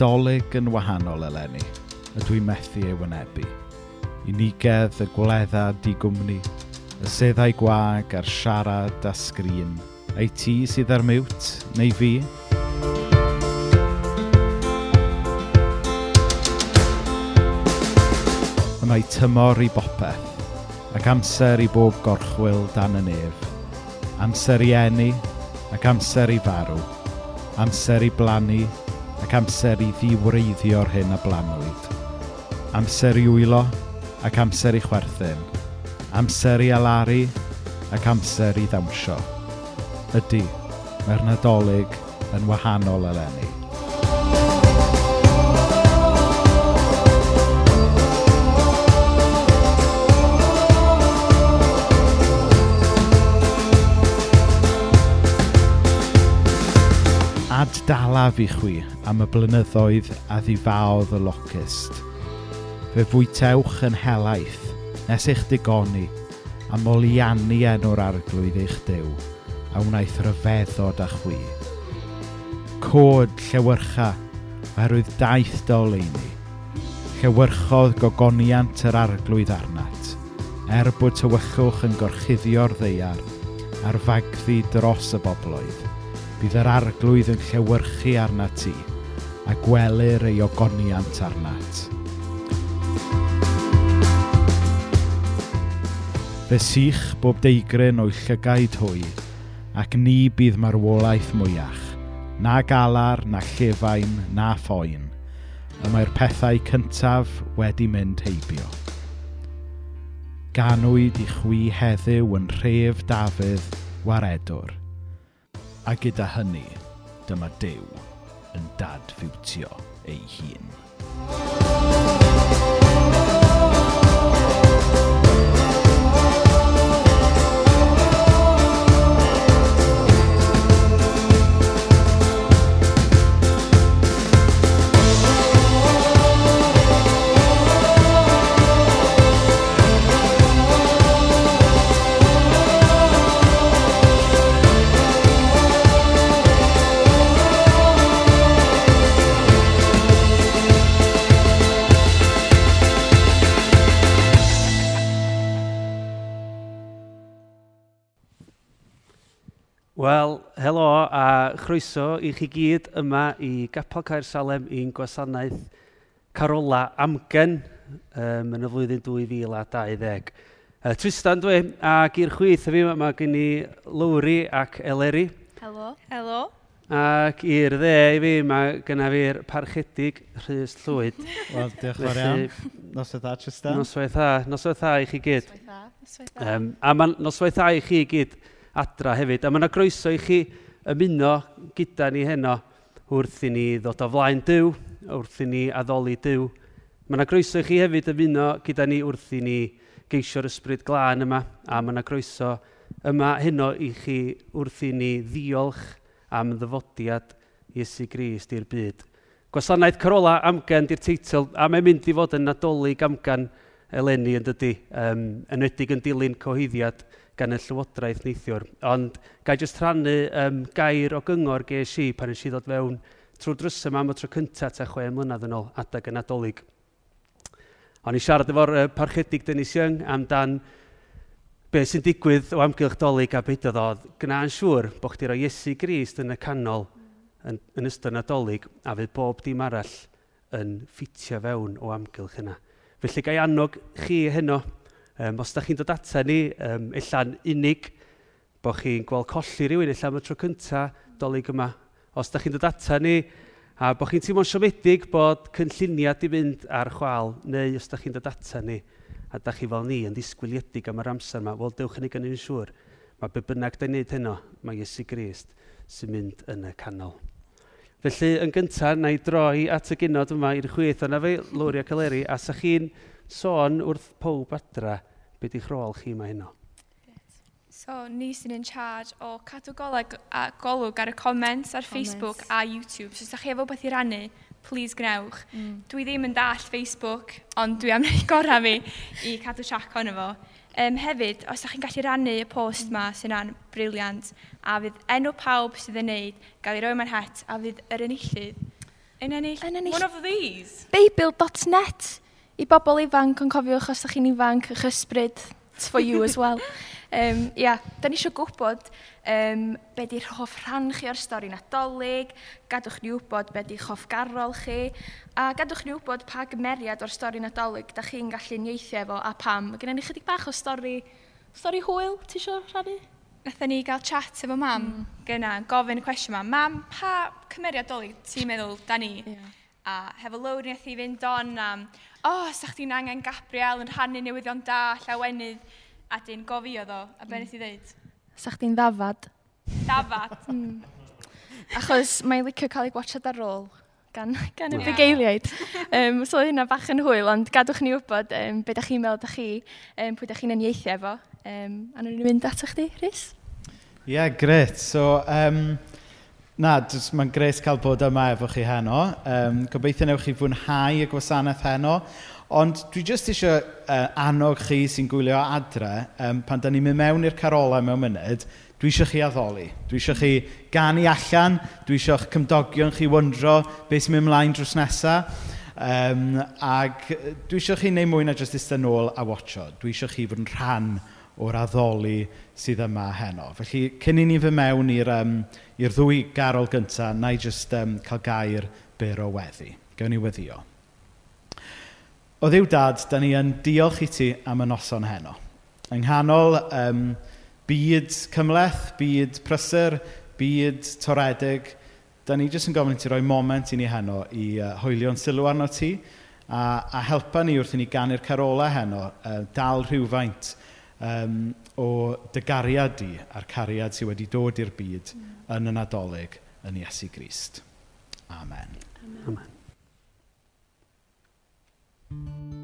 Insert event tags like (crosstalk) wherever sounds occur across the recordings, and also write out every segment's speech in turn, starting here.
Nadolig yn wahanol eleni, a dwi methu ei wynebu. Unigedd y gwledda di gwmni, y seddau gwag a'r siarad a sgrin, ei ti sydd ar miwt neu fi, mae tymor i bopeth, ac amser i bob gorchwyl dan y nef. Amser i enni, ac amser i farw. Amser i blannu, ac amser i ddiwreiddio'r hyn a blanwyd. Amser i wylo ac amser i chwerthin. Amser i alaru ac amser i ddawnsio. Ydy, mae'r nadolig yn wahanol eleni. dad dalaf i chwi am y blynyddoedd a ddifaodd y locust. Fe fwytewch yn helaeth nes eich digoni a moliannu enw'r arglwydd eich dew a wnaeth ryfeddod a chwi. Cod llewyrcha oherwydd daith doleini. Llewyrchodd gogoniant yr arglwydd arnat, er bod tywychwch yn gorchuddio'r ddeiar a'r fagddi dros y bobloedd bydd yr arglwydd yn llewyrchu arna ti a gwelir ei ogoniant arnat. Fe sych bob deigryn o'i llygaid hwy, ac ni bydd marwolaeth mwyach, na galar, na llefain, na ffoen, y mae'r pethau cyntaf wedi mynd heibio. Ganwyd i chwi heddiw yn rhef dafydd waredwr, A gyda hynny, dyma Dyw yn dadfiwtio ei hun. Wel, helo a chroeso i chi gyd yma i Gapel Caer Salem i'n gwasanaeth Carola Amgen um, yn y flwyddyn 2020. Uh, Tristan dwi, ac i'r chwyth y fi mae gen i Lowri ac Eleri. Helo. Helo. Ac i'r dde i fi, mae gyna fi'r parchedig Rhys Llwyd. (laughs) Wel, diolch fawr iawn. Noswaith dda, Tristan. Noswaith dda, noswaith dda i chi gyd. Noswaith dda, noswaith dda. Um, a mae noswaith dda i chi gyd adra hefyd. A mae yna groeso i chi ymuno gyda ni heno wrth i ni ddod o flaen Dyw, wrth i ni addoli Dyw. Mae yna groeso i chi hefyd ymuno gyda ni wrth i ni geisio'r ysbryd glân yma, a mae yna groeso yma heno i chi wrth i ni ddiolch am ddyfodiad Iesu Grist i'r byd. Gwasanaeth Carola amgen di'r teitl, a mae'n mynd i fod yn nadolig amgen eleni yn dydy, um, enwedig yn dilyn cohyddiad gan y Llywodraeth neithiwr. Ond gai jyst rhannu um, gair o gyngor ges i pan nes i ddod fewn trwy drws yma am y tro cyntaf ta chwe mlynedd yn ôl adag yn adolyg. O'n i siarad efo'r uh, parchedig Dennis Young amdan be sy'n digwydd o amgylch dolyg a beidio oedd Gna'n siŵr bod chdi roi Iesu Grist yn y canol yn, yn ystod nadolig a fydd bob dim arall yn ffitio fewn o amgylch yna. Felly gai annog chi heno Um, os da chi'n dod ata ni, um, illa'n unig, bod chi'n gweld colli rhywun illa am y tro cyntaf, dolyg yma. Os da chi'n dod ata ni, a bod chi'n teimlo'n siomedig bod cynlluniad i fynd ar chwal, neu os da chi'n dod ata ni, a da chi fel ni yn ddisgwyliedig am yr amser yma, wel, dewch yn ei gynnu'n siŵr. Mae be bynnag da'n neud heno, mae Iesu Grist sy'n mynd yn y canol. Felly, yn gyntaf, na i droi at y gynod yma i'r chwyth, ond na fe, Lwria Caleri, a sa chi'n sôn wrth pob adra Be di'ch rôl chi mae hynno? So, ni sy'n in charge o cadw goleg a golwg ar y comments ar comments. Facebook a YouTube. So, os ydych chi efo beth i rannu, please gnewch. Mm. Dwi ddim yn dall Facebook, ond dwi am wneud gorau mi i cadw siac ond efo. Um, hefyd, os ydych chi'n gallu rannu y post mm. yma sy'n an briliant, a fydd enw pawb sydd yn neud gael ei roi mewn het, a fydd yr enillydd yn ennill. Yn ennill. One of these. Babel.net. I bobl ifanc, ond cofiwch os ydych chi'n ifanc, eich ysbryd, it's for you as well. Um, yeah, da ni eisiau gwybod um, be di'r hoff rhan chi o'r stori nadolig, gadwch ni wybod be di hoff garol chi, a gadwch ni wybod pa gymeriad o'r stori nadolig da chi'n gallu nieithio efo a pam. Mae gennym ni chydig bach o stori, stori hwyl, ti eisiau rhannu? Nathon ni gael chat efo mam mm. gyna, gofyn y cwestiwn yma. mam, pa cymeriad dolyg ti'n meddwl da ni? Yeah. A hefo lawr ni i fynd on am um, o, oh, sa'ch chi'n angen Gabriel yn rhannu newyddion da, llawenydd, a dyn gofio ddo. A be nes i ddeud? Sa chdi'n ddafad. Dafad? (laughs) mm. Achos mae'n licio cael ei gwachod ar ôl gan, (laughs) gan y yeah. bugeiliaid. Um, (laughs) so hynna bach yn hwyl, ond gadwch ni wybod um, be da chi'n meddwl da chi, um, pwy da chi'n enieithu efo. Um, a nhw'n mynd ato chdi, Rhys? Ie, yeah, gret. So, um, Na, mae'n gres cael bod yma efo chi heno. Um, gobeithio newch chi fwynhau y gwasanaeth heno. Ond dwi jyst eisiau uh, annog chi sy'n gwylio adre, um, pan da ni'n mynd mewn i'r carolau mewn munud, dwi eisiau chi addoli. Dwi eisiau chi ganu allan, dwi eisiau eich cymdogion chi wyndro beth sy'n mynd ymlaen drws nesaf. Um, ac dwi eisiau chi wneud mwy na jyst eistedd nôl a watcho. Dwi eisiau chi fod yn rhan o'r addoli sydd yma heno. Felly, cyn i ni fy mewn i'r um, i'r ddwy garol gyntaf, na i jyst um, cael gair byr o weddi. Gewn ni weddio. O ddiw dad, da ni yn diolch i ti am y noson heno. Yng nghanol um, byd cymleth, byd prysur, byd toredig, da ni jyst yn gofyn ti roi moment i ni heno i uh, hwylio'n sylw arno ti a, a helpa ni wrth i ni ganu'r carola heno, uh, dal rhywfaint um, o dy gariad di a'r cariad sydd wedi dod i'r byd mm. yn y Nadolig yn Iesu Grist. Amen. Amen. Amen.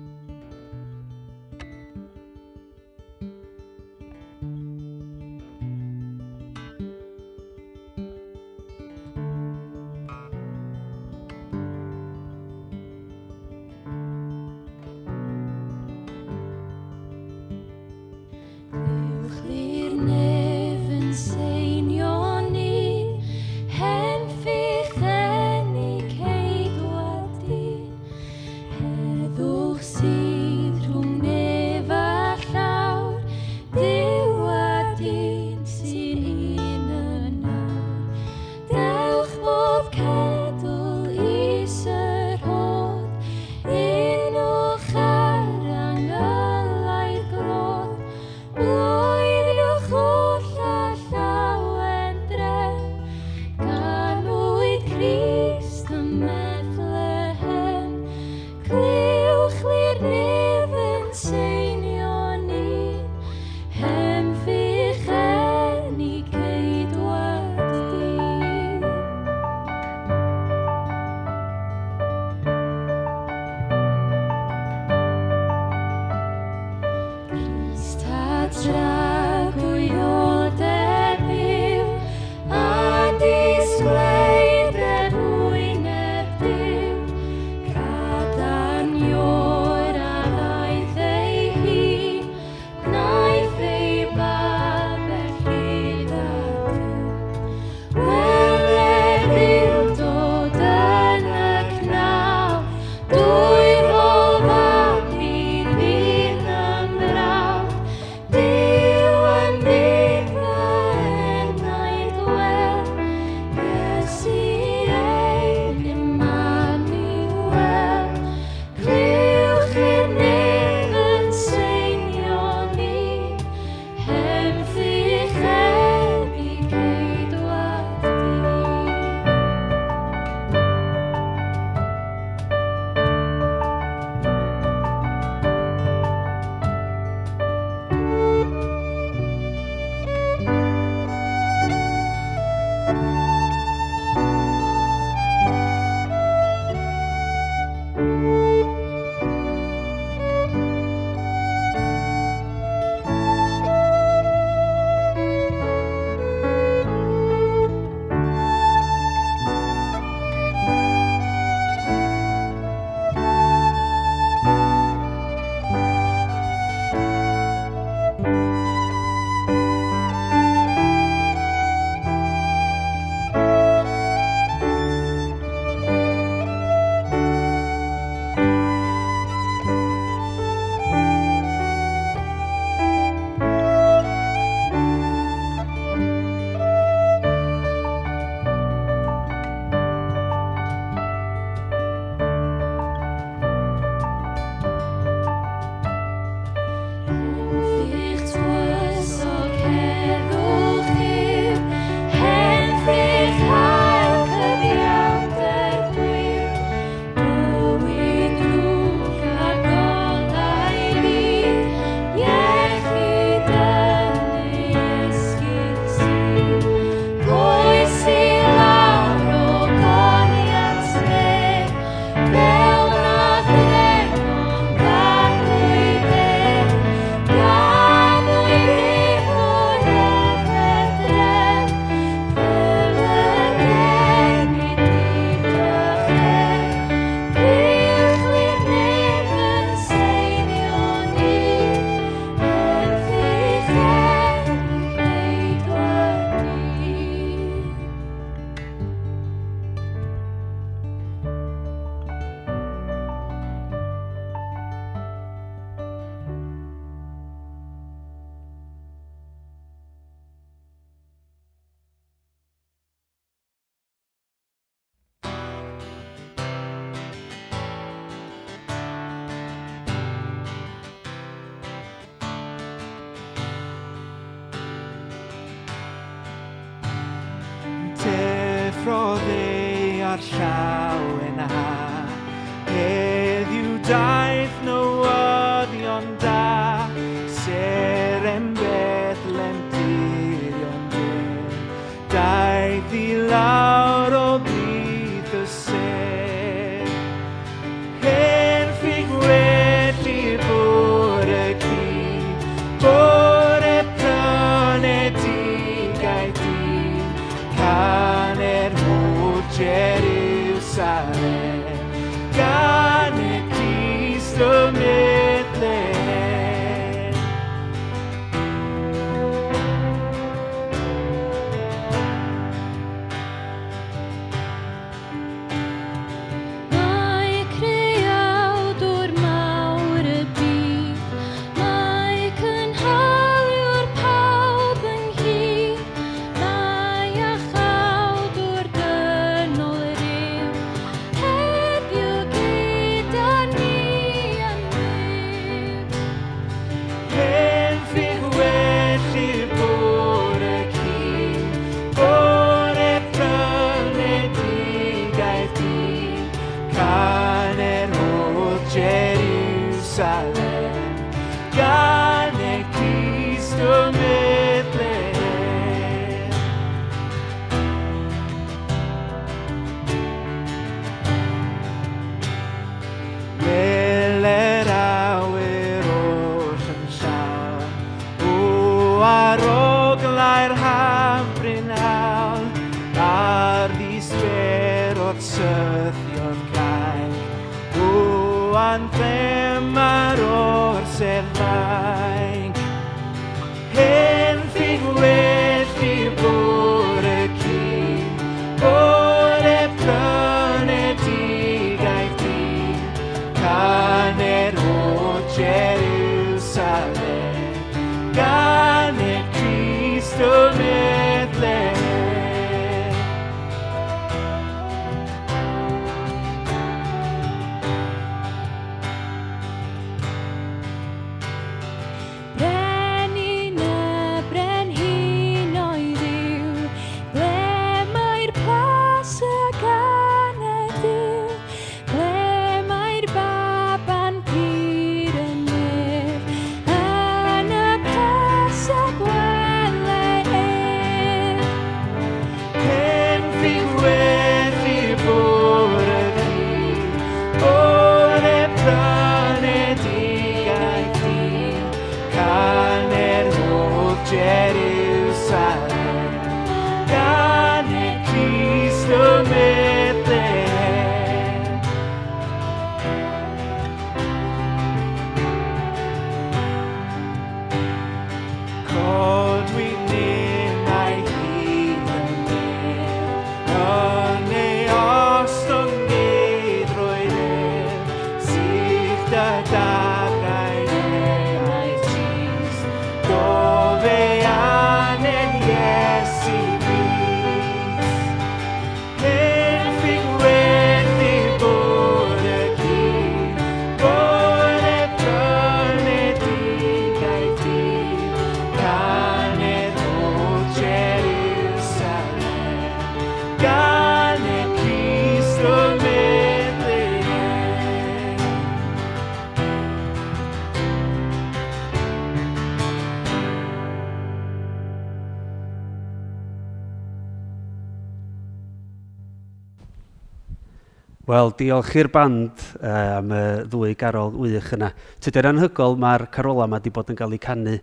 Wel, diolch i'r band uh, am y ddwy garol wych yna. Tydy'r anhygol mae'r carola yma wedi bod yn cael ei canu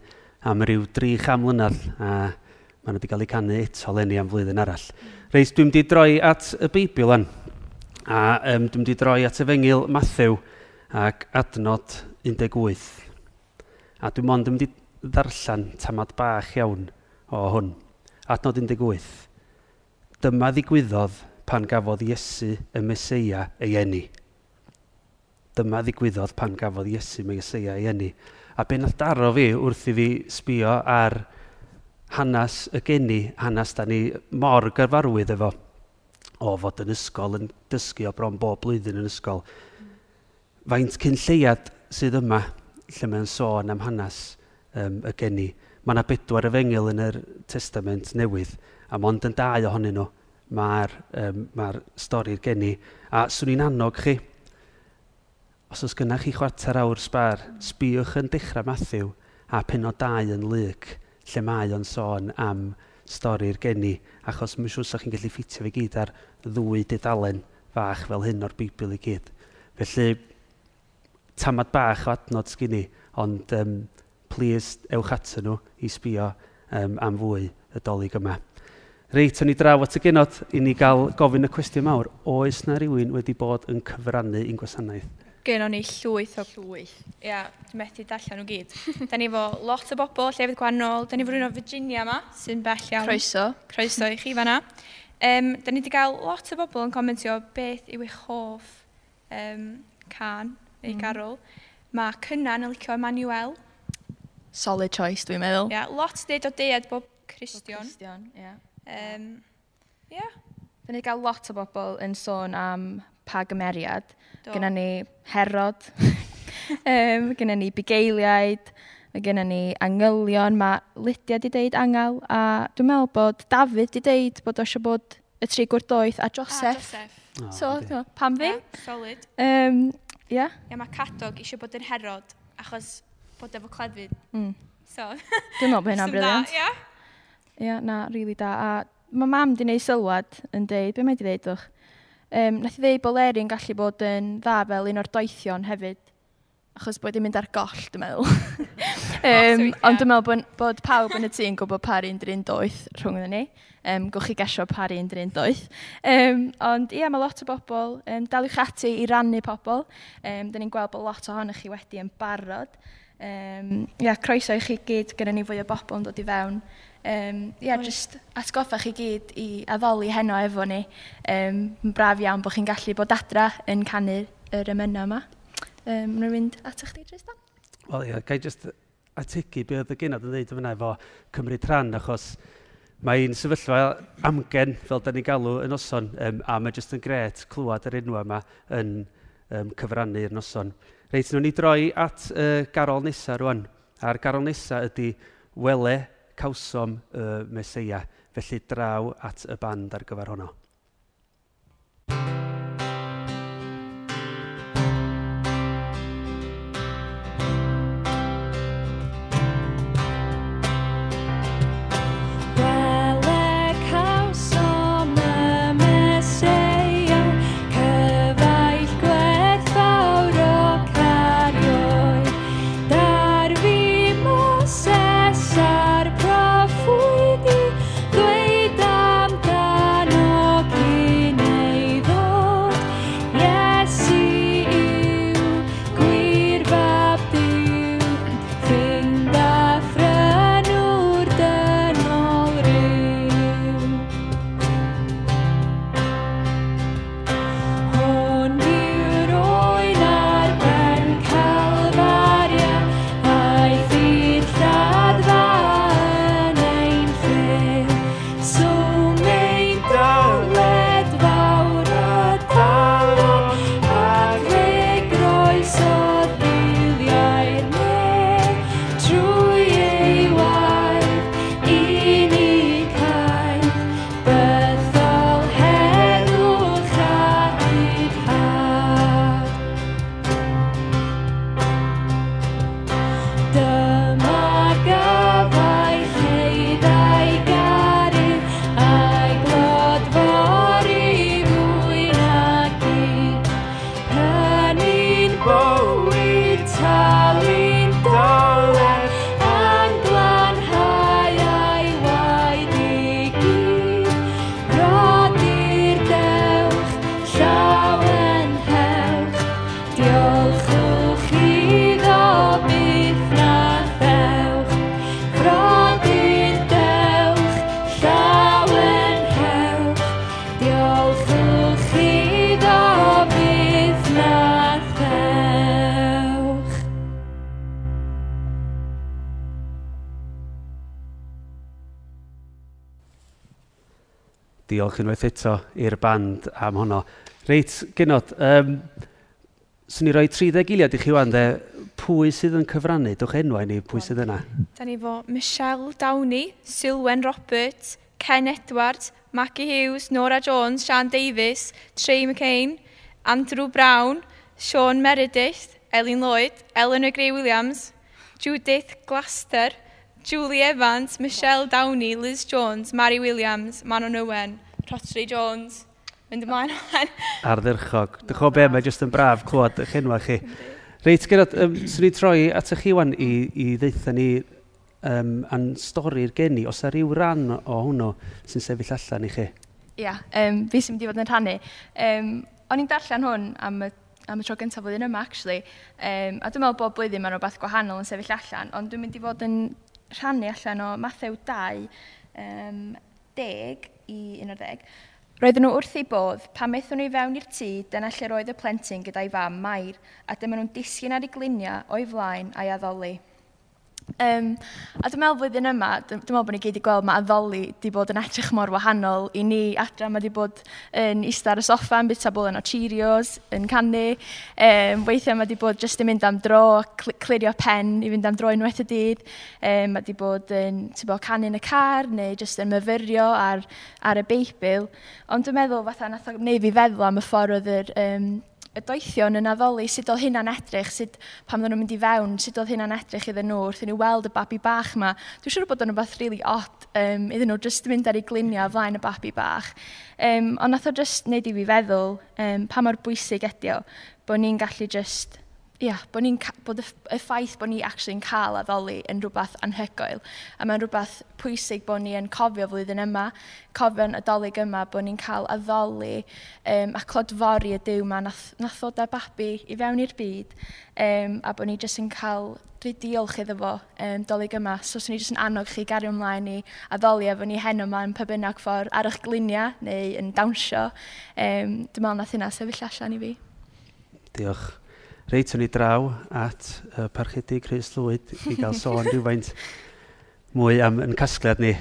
am ryw 300 mlynedd a maen nhw wedi cael ei canu eto lenni am flwyddyn arall. Reis, dwi'n wedi droi at y Beibl yn a um, dwi'n wedi droi at y fengil Matthew ac adnod 18. A dwi'n mond yn mynd i ddarllen tamad bach iawn o hwn. Adnod 18. Dyma ddigwyddodd pan gafodd Iesu y Mesoea ei eni. Dyma ddigwyddodd pan gafodd Iesu y Mesoea ei eni. A be nath daro fi wrth i fi sbio ar hanes y geni, hanes da ni mor gyrfarwydd efo, o fod yn ysgol, yn dysgu o bron bob blwyddyn yn ysgol. Faint cyn lleiad sydd yma, lle mae'n sôn am hanes um, y geni. Mae yna bedwar efengil yn yr testament newydd, a mond yn dau ohonyn nhw mae'r um, mae stori'r geni. A swn i'n annog chi, os oes gynnach chi chwarter awr sbar, sbiwch yn dechrau Matthew a penod 2 yn lyc, lle mae o'n sôn am stori'r geni, achos mae'n siŵr sa'ch chi'n gallu ffitio fe gyd ar ddwy dudalen fach fel hyn o'r Bibl i gyd. Felly, tamad bach o adnod sgyn i, ond um, please ewch atyn nhw i sbio um, am fwy y dolyg yma. Reit, o'n i draw at y genod i ni gael gofyn y cwestiwn mawr. Oes na rywun wedi bod yn cyfrannu un gwasanaeth? Genon ni llwyth o llwyth. Ia, dwi'n methu darllen nhw gyd. (laughs) da ni fo lot o bobl, llefydd gwannol. Da ni fo rhywun o Virginia yma, sy'n bell iawn. Croeso. Croeso i chi fanna. Um, da ni wedi cael lot o bobl yn comentio beth yw eich hoff um, can neu mm. garol. Mae Cynnan yn licio Emmanuel. Solid choice, dwi'n meddwl. Ia, lot dweud o dead bob Christian. Bob Christian, ia. Yeah. Um, yeah. Fy'n ni gael lot o bobl yn sôn am pa gymeriad. Gynna ni herod, (laughs) um, gynna ni bugeiliaid, mae gynna ni angylion, mae Lydia di deud angel, a dwi'n meddwl bod David di deud bod o eisiau bod y tri gwrdoeth a Joseph. A Joseph. Oh, so, no, pam ddim? Yeah, solid. Um, yeah. yeah, mae Cadog eisiau bod yn herod, achos bod efo clefyd. Mm. So, dwi'n meddwl bod hynna'n (laughs) briliant. Yeah. Ia, na, rili really da. A mae mam di wneud sylwad yn deud, be mae di ddeud o'ch? Um, nath i ddeud bod Leri gallu bod yn dda fel un o'r doethion hefyd, achos bod i'n mynd ar goll, dwi'n meddwl. (laughs) um, ond dwi'n meddwl bod, bod pawb yn y tî'n gwybod par un drin doeth rhwng ni. Um, gwch chi gesio par un drin doeth. Um, ond ie, mae lot o bobl, um, daliwch ati i rannu pobl. Um, Dyn ni'n gweld bod lot ohonych chi wedi yn barod. Um, ia, croeso i chi gyd, gyda ni fwy o bobl yn dod i fewn um, yeah, Oes. just atgoffa chi gyd i addoli heno efo ni. Um, braf iawn bod chi'n gallu bod adra yn canu'r yr ymyna yma. Um, Nw'n mynd at eich di, Tristan? Wel, ie, yeah, gai just ategu be oedd y gynod yn ddeud yma efo cymryd rhan, achos mae un sefyllfa amgen, fel da ni galw, yn noson, um, a mae jyst yn gret clywed yr enw yma yn um, cyfrannu'r noson. Reit, nhw'n ni droi at uh, garol nesaf rwan, a'r garol nesaf ydy wele cawsom y Meseia. Felly draw at y band ar gyfer honno. diolch unwaith eto i'r band am honno. Reit, genod, um, swn i roi 30 giliad i chi wan, de, pwy sydd yn cyfrannu? Dwch enwau ni, pwy sydd yna? Da ni fo Michelle Downey, Sylwen Roberts, Ken Edwards, Maggie Hughes, Nora Jones, Sian Davis, Trey McCain, Andrew Brown, Sean Meredith, Elin Lloyd, Eleanor Gray Williams, Judith Glaster, Julie Evans, Michelle Downey, Liz Jones, Mary Williams, Manon Owen, Rotary Jones. Mynd ymlaen o'n. Ardderchog. Dych chod be, mae jyst yn braf clywed eich enwa chi. Reit, Gerard, um, swn i troi at y chi wan i, i ddeitha ni um, a'n stori'r geni. Os yna rhyw ran o hwnnw sy'n sefyll allan i chi? Ia, yeah, um, fi sy'n mynd i fod yn rhannu. Um, o'n i'n darllen hwn am y am y tro gyntaf flwyddyn yma, actually. Um, a dwi'n meddwl bod blwyddyn mae'n rhywbeth gwahanol yn sefyll allan, ond dwi'n mynd i fod yn rhannu allan o Mathew 2, um, 10 i 11. Roedden nhw wrth ei bodd, pan methwn nhw i fewn i'r tŷ, dyna lle roedd y plentyn gyda'i fam Mair, a dyma nhw'n disgyn ar ei gliniau o'i flaen a'i addoli. Um, a dwi'n meddwl flwyddyn yma, dwi'n meddwl bod ni gyd i gweld mae addoli wedi bod yn edrych mor wahanol i ni adra. Mae wedi bod yn eistedd ar y soffa yn bita bwlen o Cheerios, yn canu. Um, weithiau mae wedi bod jyst yn mynd am dro, cl clirio pen i fynd am dro unwaith y dydd. Um, mae wedi bod yn bod, canu yn y car neu jyst yn myfyrio ar, ar y beibl. Ond dwi'n meddwl fatha nath o wneud fi feddwl am y ffordd oedd yr um, y doethion yn addoli sut oedd hynna'n edrych, sut pam ddyn nhw'n mynd i fewn, sut oedd hynna'n edrych iddyn nhw, wrth nhw weld y babi bach yma. Dwi'n siŵr bod o'n rhywbeth really odd um, iddyn nhw just mynd ar ei glunio flaen y babi bach. Um, ond nath o just wneud i fi feddwl um, pa mor bwysig ydi o, bod ni'n gallu just yeah, bod, ni bod y, y ffaith bod ni actually yn cael addoli yn rhywbeth anhygoel. A mae'n rhywbeth pwysig bod ni yn cofio flwyddyn yma, cofio'n adolyg yma, bod ni'n cael addoli um, a clodfori y dyw yma nath, nath ddod â babi i fewn i'r byd. Um, a bod ni jyst yn cael, dwi diolch iddo fo, um, dolyg yma. So, swn ni jyst yn annog chi gario ymlaen i addoli efo ni hen yma yn pa ffordd ar eich gliniau neu yn dawnsio. Um, dwi'n meddwl nath hynna sefyll allan i fi. Diolch reit o'n i draw at uh, Parchedu Chris Lwyd i (laughs) gael sôn rhywfaint mwy am yn casgliad ni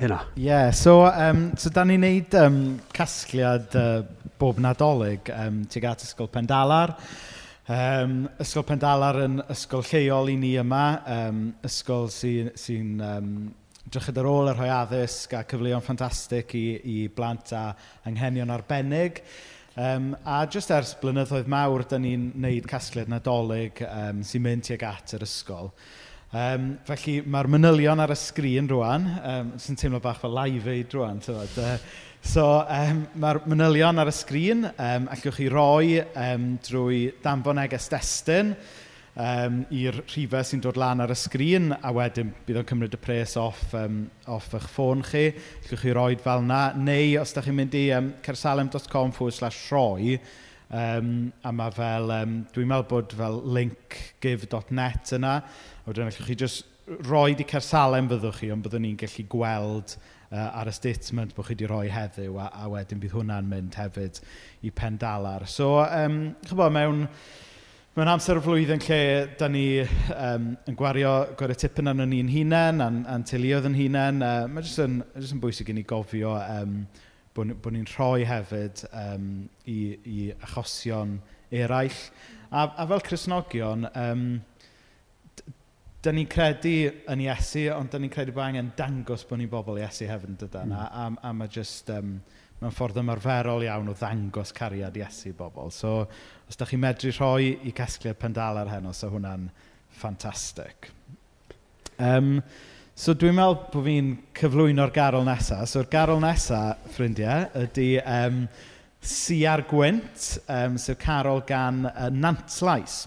heno. Ie, yeah, so, um, so da ni'n neud um, casgliad uh, bob nadolig um, tuag at Ysgol Pendalar. Um, ysgol Pendalar yn ysgol lleol i ni yma, um, ysgol sy'n sy, um, drychyd ar ôl yr rhoi addysg a cyfleoedd ffantastig i, i blant a anghenion arbennig. Um, a jyst ers blynyddoedd mawr, da ni'n neud casgliad nadolig um, sy'n mynd tuag at yr ysgol. Um, felly mae'r manylion ar y sgrin rwan, um, sy'n teimlo bach fel live aid rwan, tywed. Uh, so um, mae'r manylion ar y sgrin, um, allwch chi roi um, drwy danfon neges destun, um, i'r rhifau sy'n dod lan ar y sgrin, a wedyn bydd o'n cymryd y pres off, um, off eich ffôn chi. Gallwch chi roed fel yna, neu os ydych chi'n mynd i um, cersalem.com forward slash roi, Um, a mae fel, um, dwi'n meddwl bod fel linkgive.net yna. A wedyn allwch chi just roi di cersalem fyddwch chi, ond byddwn ni'n gallu gweld uh, ar y statement bod chi wedi rhoi heddiw, a, a wedyn bydd hwnna'n mynd hefyd i pendalar. So, um, chybod, mewn Mae'n amser y flwyddyn lle da ni um, yn gwario gwario tipyn arno ni'n hunain a'n, an teuluoedd yn hunain. Uh, Mae'n jyst yn, jyst yn bwysig i ni gofio um, bod, bod ni'n rhoi hefyd um, i, i achosion eraill. A, a fel Cresnogion, um, da ni'n credu yn Iesu, ond da ni'n credu bod angen dangos bod ni'n bobl Iesu hefyd yn dydan. Mm. A, a, a mae jyst... Um, mae'n ffordd ymarferol iawn o ddangos cariad Iesu i bobl. So, Os da chi'n medru rhoi i casgliad pendal ar heno, so hwnna'n ffantastig. Um, so dwi'n meddwl bod fi'n cyflwyno'r garol nesaf. So'r garol nesaf, ffrindiau, ydy um, Siar Gwynt, um, sy'r carol gan uh, Nantlais.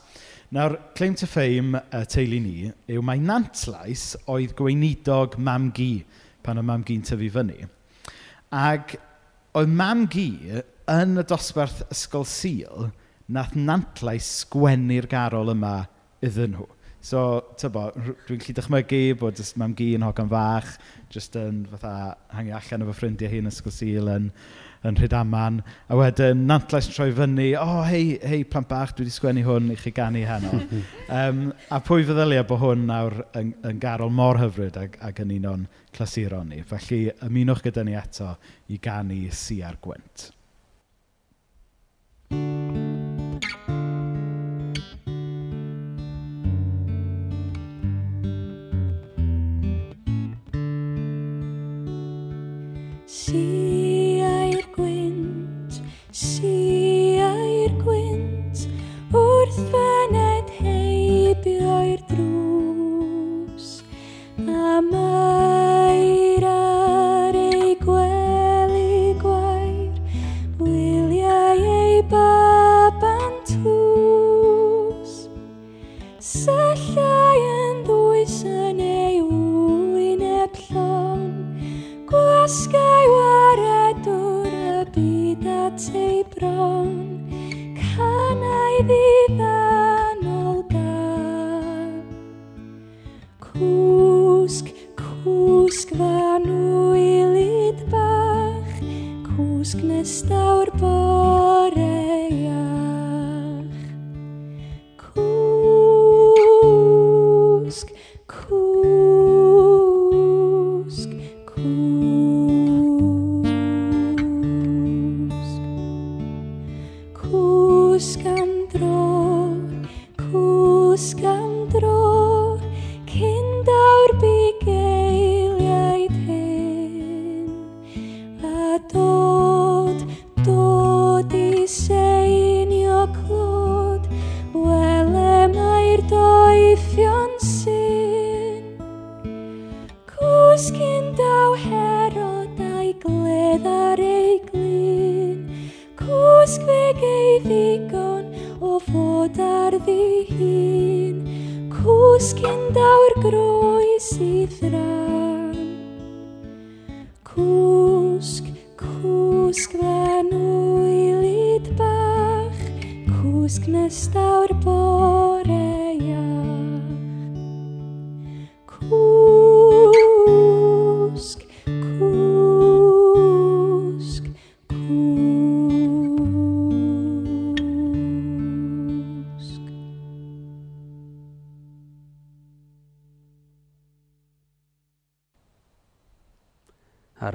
Nawr, claim to fame y uh, teulu ni yw mae Nantlais oedd gweinidog mam gi pan oedd mam gi'n tyfu fyny. Ac oedd mam gi yn y dosbarth ysgol Sil nath nantlai sgwennu'r garol yma iddyn nhw. So, tybo, dwi'n gallu dychmygu bod jyst mam gi yn hogan fach, jyst yn fatha hangi allan efo ffrindiau hi yn ysgol sil yn, yn Rhydaman. A wedyn, nantlais troi fyny, o, oh, hei, hei, plant bach, dwi wedi sgwennu hwn i chi ganu heno. (laughs) um, a pwy feddylia bod hwn nawr yn, yn garol mor hyfryd ag, ag yn un o'n clasuron ni. Felly, ymunwch gyda ni eto i ganu si ar gwynt. Thank you.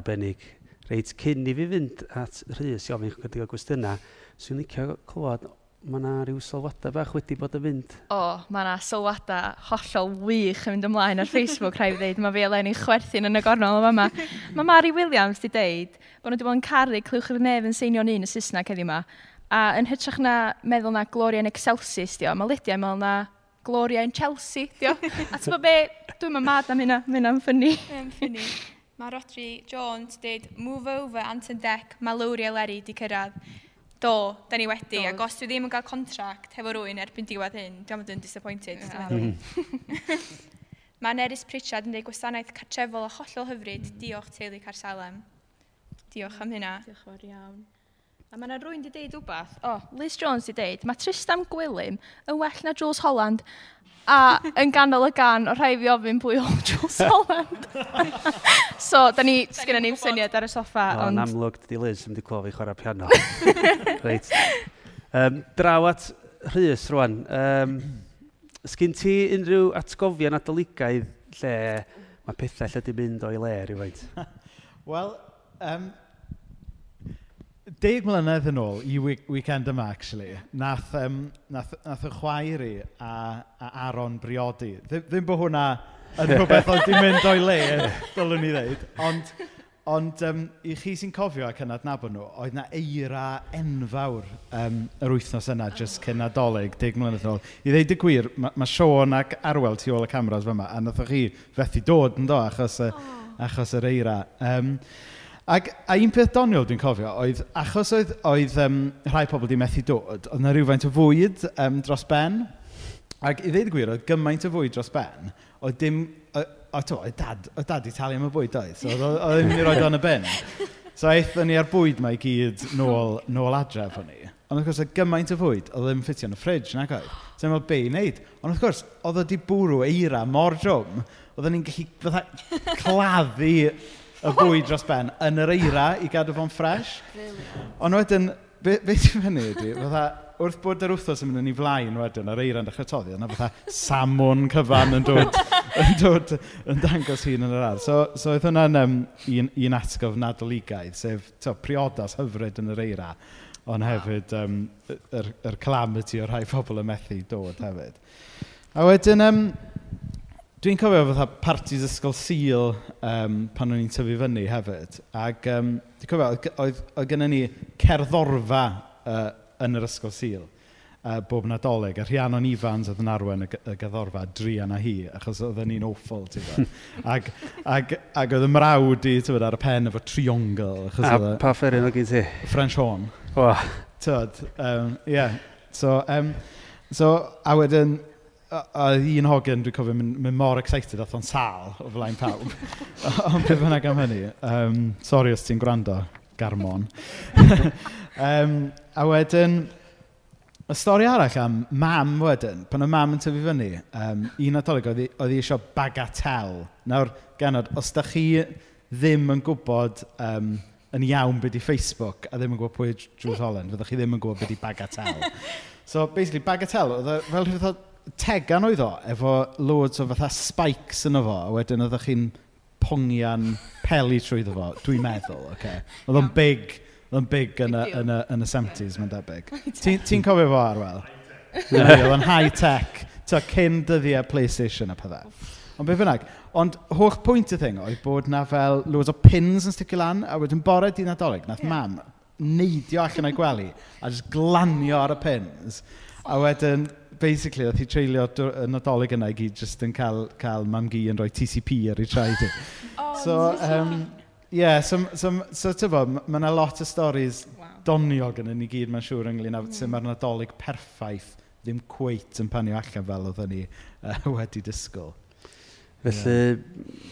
arbennig. Reit, cyn i fi fynd at Rhys i ofyn chydig o gwestiynau, swn i'n licio clywed, mae yna rhyw sylwadau bach wedi bod yn fynd. O, mae yna sylwadau hollol wych yn mynd ymlaen ar Facebook, rhaid ddeud. Mae fi Eleni chwerthin yn y gornol o fama. Mae Mari Williams wedi deud bod nhw wedi bod yn caru clywch yr nef yn seinio'n un y Saesneg heddi yma. A yn hytrach na meddwl na Gloria yn Excelsis, dio, mae Lydia yn meddwl na Gloria yn Chelsea, dio. A ti'n bod be, dwi'n mynd mad am hynna, mae hynna'n ffynnu. Yn ffynnu. Mae Rodri Jones dweud, move over Anton Deck, mae Lowri Eleri di cyrraedd. Do, da ni wedi, Do. ac os dwi ddim yn cael contract hefo rwy'n erbyn diwedd hyn, dwi'n meddwl yn disappointed. Yeah. Mm. mae Neris Pritchard yn dweud gwasanaeth cartrefol a hollol hyfryd, mm. diolch teulu Carsalem. Diolch am mm. hynna. Diolch fawr iawn. A mae yna rwy'n di deud wbath. O, oh, Liz Jones di deud, mae Tristan Gwilym yn well na Jules Holland A yn ganol y gan, o rhai fi ofyn pwy o Jules Holland. (laughs) so, da ni, sgynna ni'n syniad ar y soffa. No, ond... Amlwg, dydy Liz, ddim wedi clywed fi chwarae piano. (laughs) Reit. Um, draw at Rhys rwan. Um, Sgyn ti unrhyw atgofion adoligaidd lle mae pethau lle di mynd o'i le rhywfaint? (laughs) Wel, um, deg mlynedd yn ôl, i weekend yma, actually, nath, um, nath, nath y chwaer i a, a Aaron briodi. Ddim, ddim bod hwnna yn rhywbeth oedd di mynd o'i le, dylwn ni ddeud. Ond, ond um, i chi sy'n cofio ac yn adnabod nhw, oedd na eira enfawr um, yr wythnos yna, just cyn adolyg, deg mlynedd yn ôl. I ddeud y gwir, mae ma Sean ac Arwel tu ôl y cameras fyma, a nathoch chi fethu dod yn do, achos, y, achos yr eira. Um, Ac, a un peth doniol dwi'n cofio oedd, achos oedd, oedd um, rhai pobl wedi methu dod, oedd yna rhywfaint o fwyd um, dros ben. Ac i ddweud y gwir, oedd gymaint o fwyd dros ben, oedd dim... O, o, to, oedd dad, oedd dad i talu am y bwyd oedd, so oedd ddim wedi rhoi o'n y ben. So eithon ni ar bwyd mae gyd nôl, nôl adref o'n i. Ond wrth gwrs, oedd gymaint o fwyd, oedd ddim ffitio yn y ffridge, nag oedd. So mae'n be i wneud. Ond wrth gwrs, oedd wedi bwrw eira mor drwm, oedden ni'n gallu fatha, claddu y bwyd dros ben yn yr eira i gadw fo'n ffres. Ond wedyn, be, be ti'n fyny ydi, fatha, wrth bod yr wythnos yn mynd yn ei flaen wedyn, yr eira'n dechrau toddi, yna fatha samwn cyfan yn dod, (laughs) yn dod, yn dangos hun yn yr ar. So, so oedd hwnna'n um, un, un atgof nadoligaidd, sef to, priodas hyfryd yn yr eira, ond hefyd um, yr, yr calamity o rhai pobl y methu dod hefyd. A wedyn, um, Dwi'n cofio fatha partis ysgol Sil um, pan o'n i'n tyfu fyny hefyd. Ac um, dwi'n cofio, oedd, oedd oedd gennym ni cerddorfa uh, yn yr ysgol Sil uh, bob nadolig. A Rhiannon Ifans oedd yn arwen y, y gyddorfa dri yna hi, achos oedd ni'n awful, ti'n gwybod. ac, (laughs) ac, ac oedd y mrawd i, ti'n ar y pen efo triongl. A oedd, pa fferin oedd gyd ti? French horn. Wow. Tyd, um, yeah. So, um, so, a wedyn, a, un hogan dwi'n cofio mynd, mynd mor excited oedd o'n sal o flaen pawb. (laughs) Ond beth bynnag am hynny. Um, sorry os ti'n gwrando, garmon. (laughs) um, a wedyn, y stori arall am mam wedyn, pan y mam yn tyfu fyny, um, un adolyg oedd hi eisiau bagatel. Nawr, genod, os da chi ddim yn gwybod um, yn iawn beth i Facebook a ddim yn gwybod pwy Jules Holland, fyddwch chi ddim yn gwybod beth i bagatel. (laughs) so, basically, bagatel, oedd e, fel rhywbeth tegan oedd o, efo loads o fatha spikes yn fo, a wedyn oeddech chi'n pongian peli trwyddo fo, dwi'n meddwl, oce. Okay. Oedd o'n big, oedd o'n big yn y, yn y, yn y 70s, mae'n debyg. Ti'n ti cofio fo arwel? Oedd o'n high-tech, ta cyn dyddiau PlayStation a pethau. Ond beth bynnag, ond holl pwynt y thing oedd bod na fel loads o pins yn sticio lan, a wedyn bore di nadolig, nath yeah. mam neidio allan o'i gwely, a just glanio ar y pins. A wedyn, basically, oedd hi treulio y nadolig yna i gyd jyst yn cael, cael mam gi yn rhoi TCP ar ei traed i. (laughs) oh, so, um, yeah, so, so, so, so bod, mae yna lot o storys wow. doniog yn ni gyd, mae'n siŵr, ynglyn â mm. sut mae'r nadolig perffaith ddim cweit yn panio allan fel oedd ni uh, (laughs) wedi disgwyl. Felly, yeah.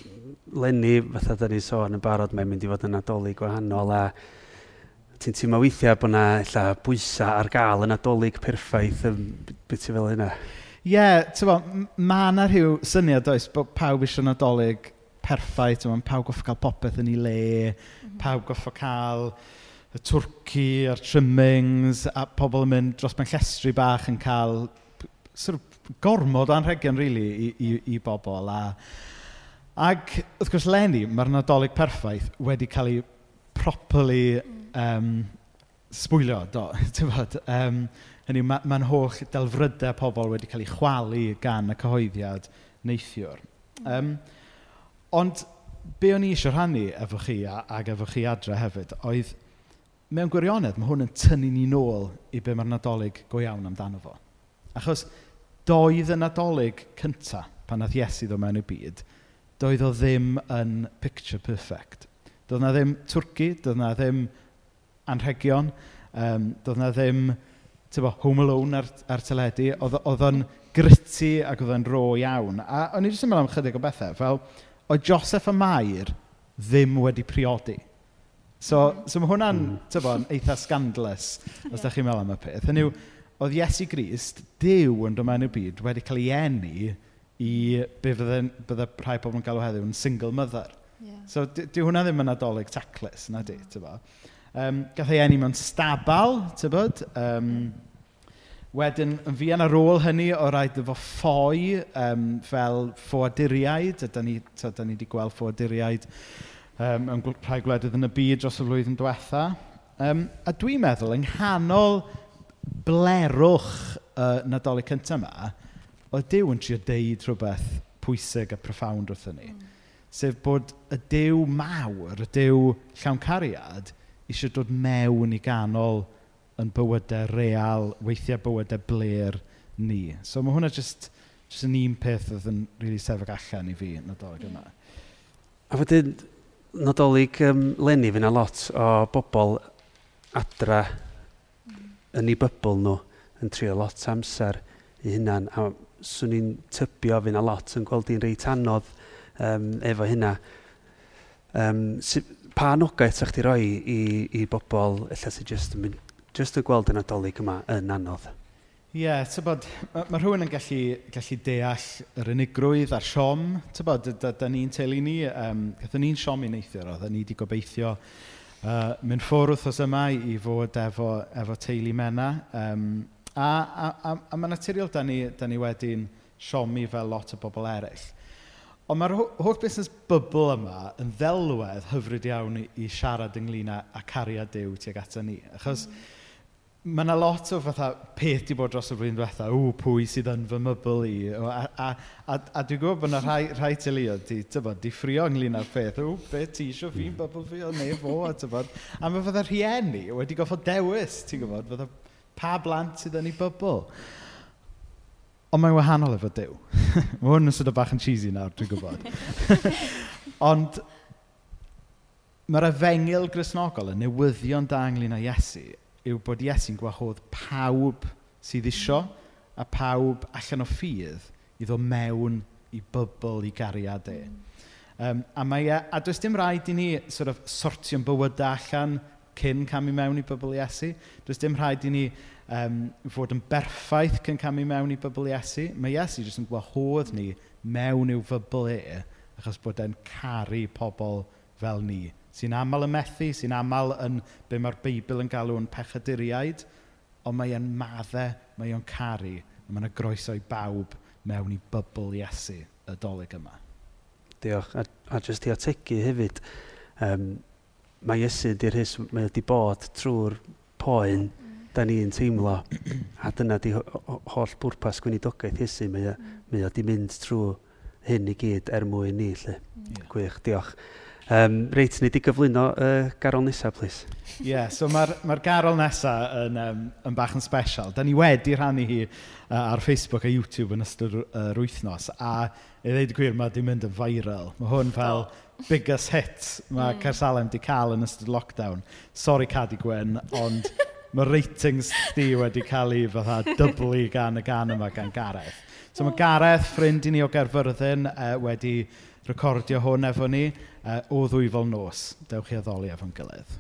Lenny, fatha da ni sôn yn barod, mae'n mynd i fod yn nadolig gwahanol a ti'n teimlo weithiau bod yna illa, bwysau ar gael yn adolyg perffaith, beth ti'n fel yna? Ie, yeah, ti'n mae yna rhyw syniad oes bod pawb eisiau nadolig perffaith, ti'n pawb goffa cael popeth yn ei le, mhm. pawb goffa cael y twrci a'r trimmings, a pobl yn mynd dros mewn llestri bach yn cael sort of, gormod o anrhegion, really, i, i, i bobl. A, ac, wrth gwrs, Lenny, mae'r nadolig perffaith wedi cael ei properly um, sbwylio, do, (laughs) bod, um, hynny, mae'n ma, ma holl delfrydau pobl wedi cael eu chwalu gan y cyhoeddiad neithiwr. Um, ond be o'n i eisiau rhannu efo chi a, ag efo chi adre hefyd, oedd mewn gwirionedd mae hwn yn tynnu ni nôl i be mae'r nadolig go iawn amdano fo. Achos doedd y nadolig cyntaf pan nath Iesu ddod mewn i byd, doedd o ddim yn picture perfect. Doedd na ddim twrci, doedd na ddim anrhegion. Um, doedd na ddim tybo, Home Alone ar, ar teledu. Oedd o'n gritty ac oedd o'n ro iawn. A o'n i jyst yn meddwl am chydig o bethau. Fel, oedd Joseph y Mair ddim wedi priodi. So, mm. so mae hwnna'n mm. eitha scandalous, (laughs) os da chi'n meddwl am y peth. Hynny yw, oedd Iesu Grist, Dyw yn dod mewn i'r byd, wedi cael ei eni i be bydde, bydde rhai pobl yn galw heddiw yn single mother. Yeah. So, dyw hwnna ddim yn adolyg taclus, na di, mm. ti'n Um, gath ei enni mewn stabal, tybod? Um, wedyn, yn fuan ar ôl hynny, o rhaid efo ffoi um, fel ffoaduriaid. Ydy ni, ta, ni wedi gweld ffoaduriaid um, yn rhai gwledydd yn y byd dros y flwyddyn diwetha. Um, a dwi'n meddwl, yng nghanol blerwch y uh, nadolig cyntaf yma, oedd Dyw yn trio deud rhywbeth pwysig a profound wrthyn ni. Mm. Sef bod y dew mawr, y dew llawn cariad, eisiau dod mewn i ganol yn bywydau real, weithiau bywydau bler ni. So mae hwnna jyst, jyst yn un peth oedd yn really sefyg allan i fi yn nadolig yma. A wedyn, nadolig um, Lenny, fyna lot o bobl adra yn ei bybl nhw yn trio lot amser i hunan. A swn i'n tybio fyna lot yn gweld i'n reit anodd um, efo hynna. Um, sydd pa nogaeth sa'ch ti roi i, i bobl lle sy'n just, just y gweld yn adolyg yma yn anodd? Ie, yeah, tybod, mae ma rhywun yn gallu, gallu deall yr unigrwydd a'r siom. Tybod, da, da ni'n teulu ni, um, gatho ni'n siom i neithio, roedd ni wedi gobeithio uh, mynd ffwrdd wrthos yma i fod efo, efo teulu mena. Um, a, a, a, a mae naturiol da ni, da ni wedi'n siomi fel lot o bobl eraill. Ond mae'r holl busnes bybl yma yn ddelwedd hyfryd iawn i, i siarad ynglyn â, â cariad Dyw tuag ato ni. Achos mm. mae yna lot o fatha peth wedi bod dros y flwyddyn diwetha, ww, pwy sydd yn fy mybl i. A, a, a, a dwi'n gwybod bod yna rhai, rhai teuluoedd di, tybod, di ffrio ynglyn â'r peth. Ww, be ti isio fi'n mm. bybl fi o neu fo, a tybod. A mae fydda rhieni wedi goffod dewis, ti'n gwybod, fydda pa blant sydd yn ei bybl. Ond mae'n wahanol efo Dyw. (laughs) mae hwn yn sydd o bach yn cheesy nawr, dwi'n gwybod. (laughs) Ond mae'r efengil grisnogol, y newyddion da ynglyn â Iesu, yw bod Iesu'n gwahodd pawb sydd isio a pawb allan o ffydd i ddod mewn i bybl i gariad e. Um, a, mae, e, a does dim rhaid i ni sort of, sortio'n bywydau allan cyn cam i mewn i bybl Iesu. Does dim rhaid i ni um, fod yn berffaith cyn camu mewn i bybl Iesu. Mae Iesu jyst yn gwahodd ni mewn i'w fybl e, achos bod e'n caru pobl fel ni. Sy'n aml yn methu, sy'n aml yn be mae'r Beibl yn galw yn pechaduriaid, ond mae e'n maddau, mae e'n caru, a mae yna groeso i bawb mewn i bybl Iesu, y doleg yma. Diolch, a, a jyst i ategu hefyd, um, mae Iesu di'r hys mae wedi bod trwy'r poen, mm da ni'n teimlo, a dyna di holl bwrpas gweinidogaeth Iesu, mae o, mm. mae o di mynd trwy hyn i gyd er mwyn ni, lle. Mm. Yeah. Gwych, diolch. Um, reit, ni di gyflwyno uh, garol nesaf, plis. Ie, yeah, so mae'r mae garol nesaf yn, um, yn bach yn special. Da ni wedi rhannu hi uh, ar Facebook a YouTube yn ystod yr uh, wythnos, a i ddweud y gwir, mae di mynd yn viral. Mae hwn fel biggest hit mae mm. Cersalem di cael yn ystod lockdown. Sorry, Cadi Gwen, ond (laughs) mae ratings di wedi cael ei fatha dyblu gan y gan yma gan Gareth. So mae Gareth, ffrind i ni o Gerfyrddin, uh, e, wedi recordio hwn efo ni uh, o ddwyfol nos. Dewch chi addoli efo'n gilydd.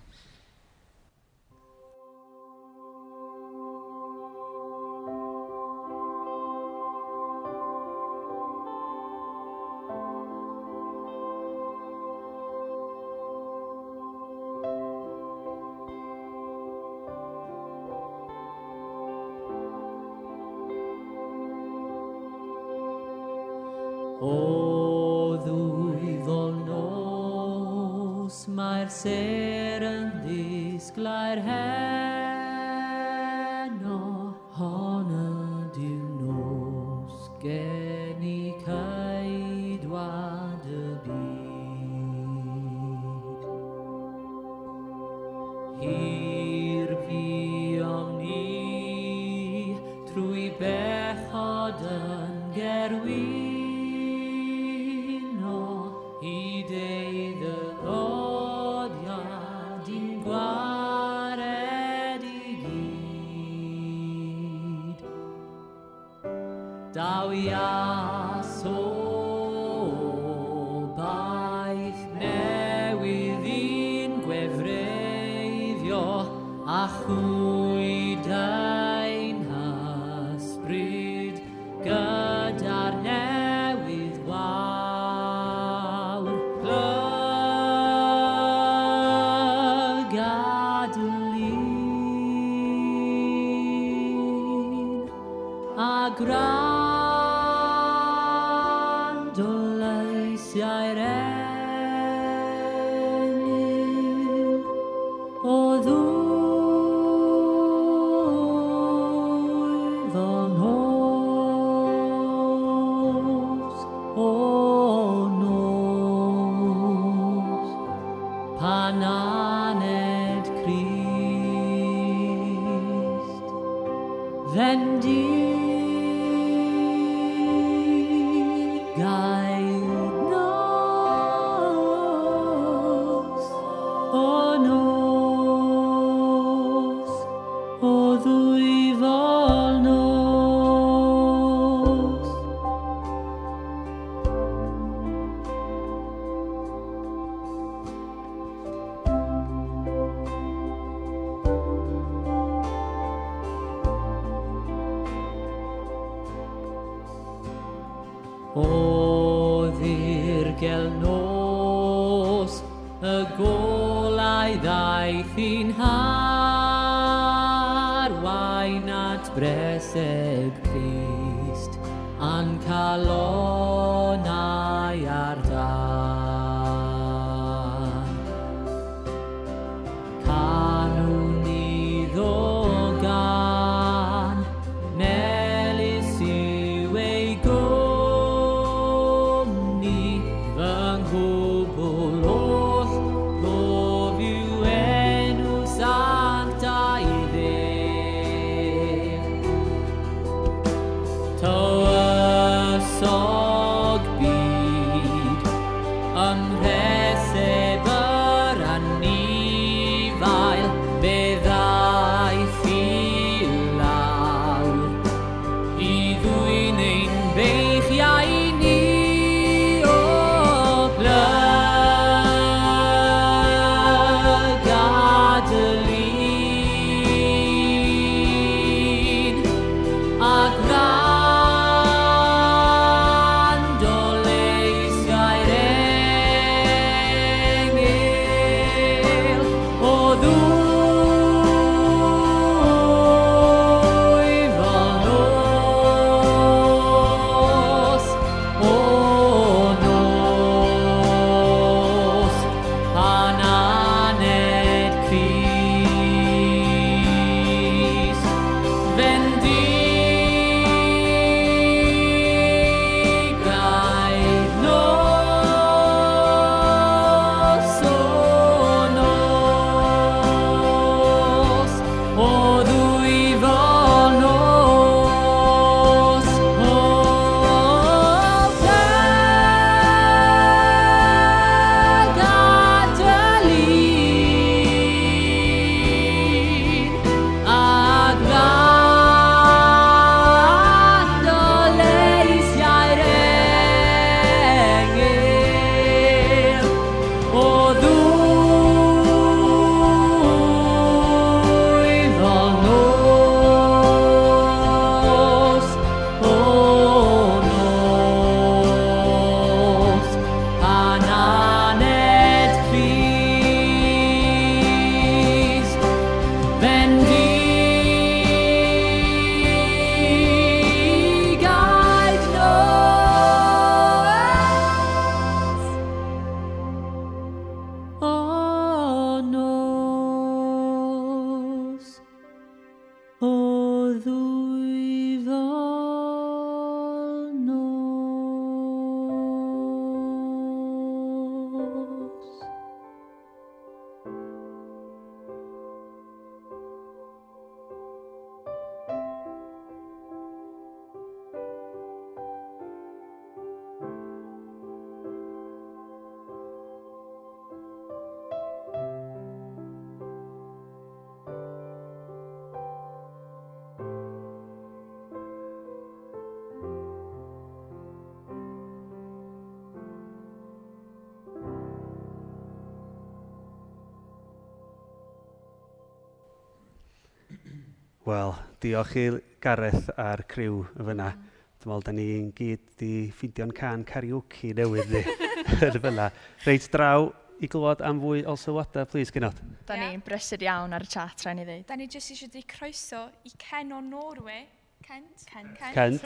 diolch i Gareth a'r criw yn fyna. Mm. Dwi'n meddwl, da ni'n gyd di ffidio'n can karaoke newydd ni (laughs) yn fyna. Reit draw i glywed am fwy o sylwadau, please, gynod. Da yeah. ni'n brysur iawn ar y chat, rhaid ni ddweud. Da ni jyst eisiau di croeso i Ken o Norway. Kent. Kent. Kent. Kent.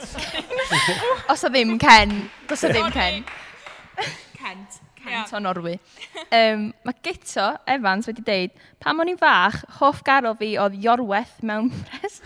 (laughs) Os o ddim Ken. Os o ddim Ken. Cant. Cant o Norwy. Um, mae Gito Evans wedi deud, pam o'n i'n fach, hoff garo fi oedd Iorweth mewn (laughs) pres.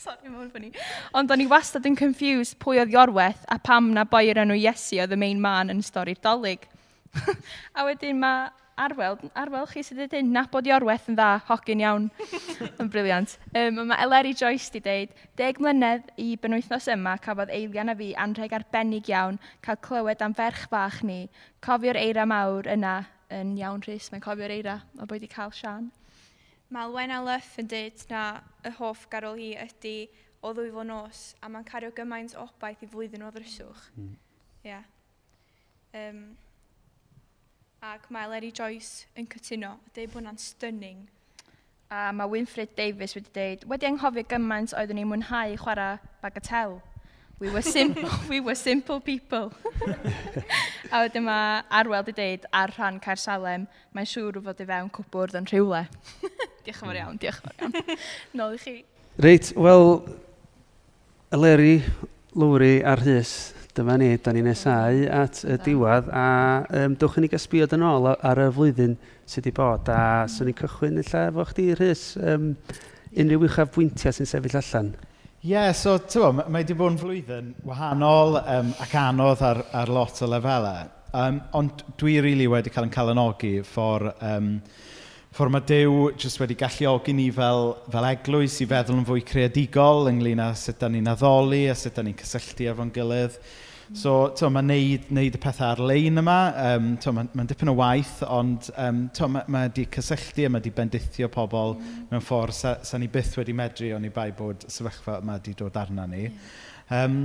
Sorry, mae'n ffynnu. Ond o'n i wastad yn confused pwy oedd Iorweth a pam na boi o'r enw Iesu oedd y main man yn stori'r dolyg. (laughs) a wedyn mae arwel, arwel chi sydd wedi dweud nabod i orweth yn dda, hogyn iawn. (laughs) yn briliant. Um, mae Eleri Joyce wedi dweud, deg mlynedd i benwythnos yma cafodd Eilian a fi anrheg arbennig iawn cael clywed am ferch fach ni. Cofio'r eira mawr yna yn iawn rhys, mae'n cofio'r eira a bod wedi cael Sian. Mae Lwena Lyff yn dweud na y hoff garol hi ydy o ddwyfo nos a mae'n cario gymaint o obaith i flwyddyn o ddryswch. Mm. Yeah. Um, ac mae Larry Joyce yn cytuno a dweud bod hwnna'n stunning. A mae Winfred Davis wedi dweud, wedi anghofio gymaint oeddwn ni'n mwynhau chwarae bagatel. We were simple, (laughs) we were simple people. (laughs) a wedyn mae Arwel wedi dweud ar rhan Caer Salem, mae'n siŵr o fod i fewn cwbwrdd yn rhywle. (laughs) diolch yn fawr iawn, diolch yn fawr iawn. Nôl i chi. Reit, wel, Eleri, Lwri a'r Rhys, dyma ni, da ni'n nesau at y diwedd a um, dwch i ni gysbiod yn ôl ar y flwyddyn sydd wedi bod a mm. swn i'n cychwyn illa efo chdi Rhys um, unrhyw uchaf bwyntiau sy'n sefyll allan. Ie, yeah, so tywa, mae wedi bod yn flwyddyn wahanol um, ac anodd ar, ar lot o lefelau. Um, ond dwi rili really wedi cael yn calanogi ffordd um, Ffordd mae Dyw jyst wedi galluogi ni fel, fel eglwys i feddwl yn fwy creadigol ynglyn â sut da ni'n addoli a sut da ni'n cysylltu efo'n gilydd. So, to, mae neud, neud y pethau ar-lein yma, um, to, mae'n ma dipyn o waith, ond um, to, mae, ma wedi cysylltu a mae wedi bendithio pobl mm. mewn ffordd sa, sa ni byth wedi medru o'n i bai bod sefyllfa yma wedi dod arna ni. Yeah. Um,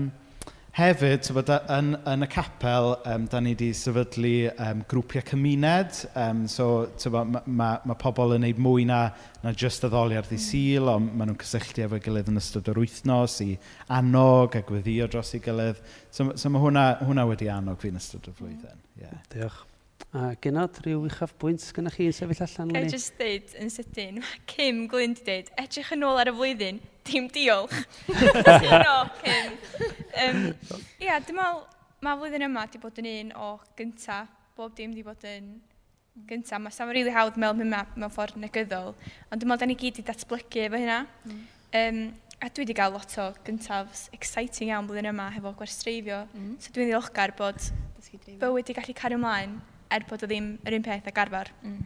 hefyd, bod, yn, yn y capel, um, da ni wedi sefydlu um, grwpiau cymuned. Um, so, tybod, mae ma, ma pobl yn gwneud mwy na, na just addoliad i mm. sil, ond maen nhw'n cysylltu efo'i gilydd yn ystod yr wythnos i annog a gweddio dros ei gilydd. So, so mae hwnna, hwnna wedi annog fi'n ystod y flwyddyn. Yeah. Diolch. A genod rhyw uchaf bwynt gynnach chi yn sefyll allan Ga'i just dweud yn sydyn, mae Kim Glyn di dweud, edrych yn ôl ar y flwyddyn, dim diolch. Sino, Kim. Um, ia, dim meddwl, mae flwyddyn yma di bod yn un o gynta, bob dim di bod yn gynta. Mae sam rili really hawdd mewn mynd mewn ffordd negyddol, ond dim meddwl da ni gyd i datblygu efo hynna. Mm. Um, a dwi wedi cael lot o gyntafs exciting iawn blwyddyn yma hefo gwerstreifio, mm. so dwi'n ddiolchgar bod bywyd wedi gallu cario ymlaen. Mm er bod o ddim yr un peth ag arfer. Mm.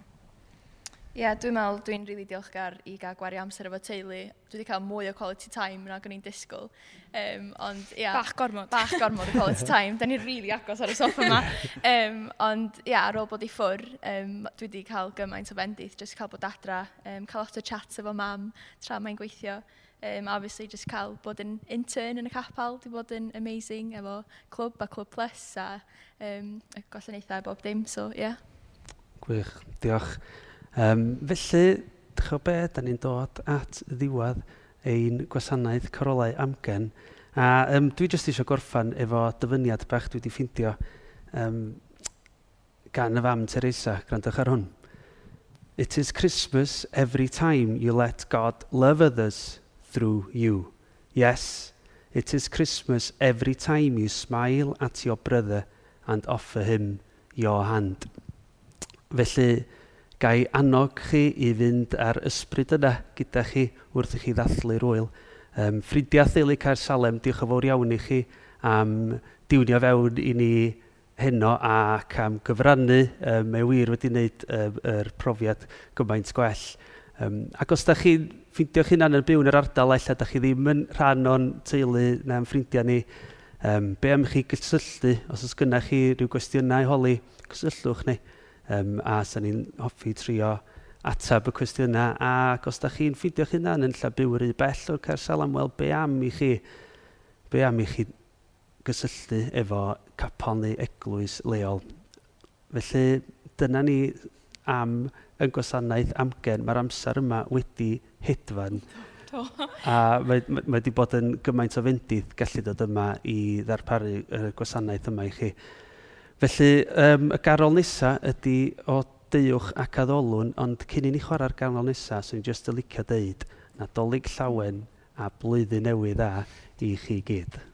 Ie, yeah, dwi'n meddwl dwi'n rili really diolchgar i gael gwario amser efo teulu. Dwi wedi cael mwy o quality time na gan i'n disgwyl. Um, ond, yeah, bach gormod. Bach gormod o quality time. Da ni'n rili really agos ar y soffa yma. Um, ond, ie, yeah, ar ôl bod i ffwr, um, dwi wedi cael gymaint o fendith. Jyst cael bod adra, um, cael lot o chats efo mam tra mae'n gweithio. Um, obviously, just cael bod yn intern yn y capel, di bod yn amazing efo clwb a clwb plus a um, y gwasanaethau bob dim, so ie. Yeah. Gwych, diolch. Um, felly, dych be, da ni'n dod at ddiwedd ein gwasanaeth corolau amgen. A um, dwi jyst eisiau gorffan efo dyfyniad bach dwi wedi ffeindio um, gan y fam Teresa, grandwch ar hwn. It is Christmas every time you let God love others through you. Yes, it is Christmas every time you smile at your brother and offer him your hand. Felly, gai annog chi i fynd ar ysbryd yna gyda chi wrth i chi ddathlu'r wyl. Um, ffrindiau Theulu Caer Salem, diolch yn fawr iawn i chi am diwnio fewn i ni heno ac am gyfrannu. Um, mae wir wedi wneud um, er profiad gymaint gwell. Um, ac os da chi'n ffeindio'ch hunan yn byw yn yr ardal, ella da chi ddim yn rhan o'n teulu na'n ffrindiau ni, um, be am chi gysylltu, os oes gynnau chi rhyw gwestiynau holi, gysylltwch ni. Um, a sa'n ni'n hoffi trio atab y cwestiynau, ac os da chi'n ffeindio'ch hunan yn lla byw yr bell o'r cersal am, wel, be am i chi, be am i chi gysylltu efo capon neu eglwys leol. Felly, dyna ni am y gwasanaeth amgen, mae'r amser yma wedi hedfan. a mae, mae wedi bod yn gymaint o fendydd gallu dod yma i ddarparu y gwasanaeth yma i chi. Felly, um, y garol nesa ydy o deuwch ac addolwn, ond cyn i ni chwarae'r garol nesa, sy'n so jyst y licio deud, nadolig llawen a blwyddyn newydd a i chi gyd.